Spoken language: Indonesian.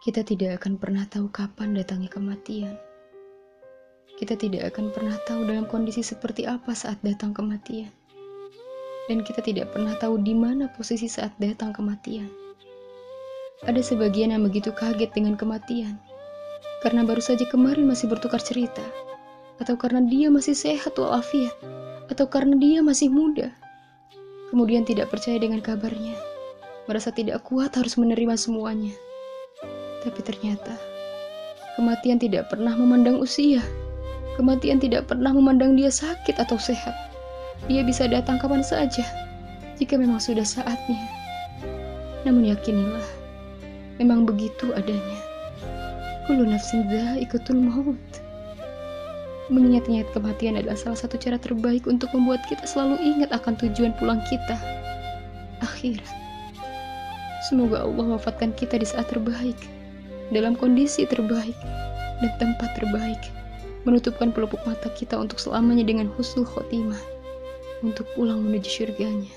Kita tidak akan pernah tahu kapan datangnya kematian. Kita tidak akan pernah tahu dalam kondisi seperti apa saat datang kematian. Dan kita tidak pernah tahu di mana posisi saat datang kematian. Ada sebagian yang begitu kaget dengan kematian. Karena baru saja kemarin masih bertukar cerita. Atau karena dia masih sehat walafiat. Atau karena dia masih muda. Kemudian tidak percaya dengan kabarnya. Merasa tidak kuat harus menerima semuanya. Tapi ternyata kematian tidak pernah memandang usia. Kematian tidak pernah memandang dia sakit atau sehat. Dia bisa datang kapan saja jika memang sudah saatnya. Namun yakinilah, memang begitu adanya. Kullu nafsin ikatul maut. Mengingat-ingat kematian adalah salah satu cara terbaik untuk membuat kita selalu ingat akan tujuan pulang kita. Akhirat. Semoga Allah wafatkan kita di saat terbaik dalam kondisi terbaik dan tempat terbaik, menutupkan pelupuk mata kita untuk selamanya dengan husnul khotimah, untuk pulang menuju syurganya.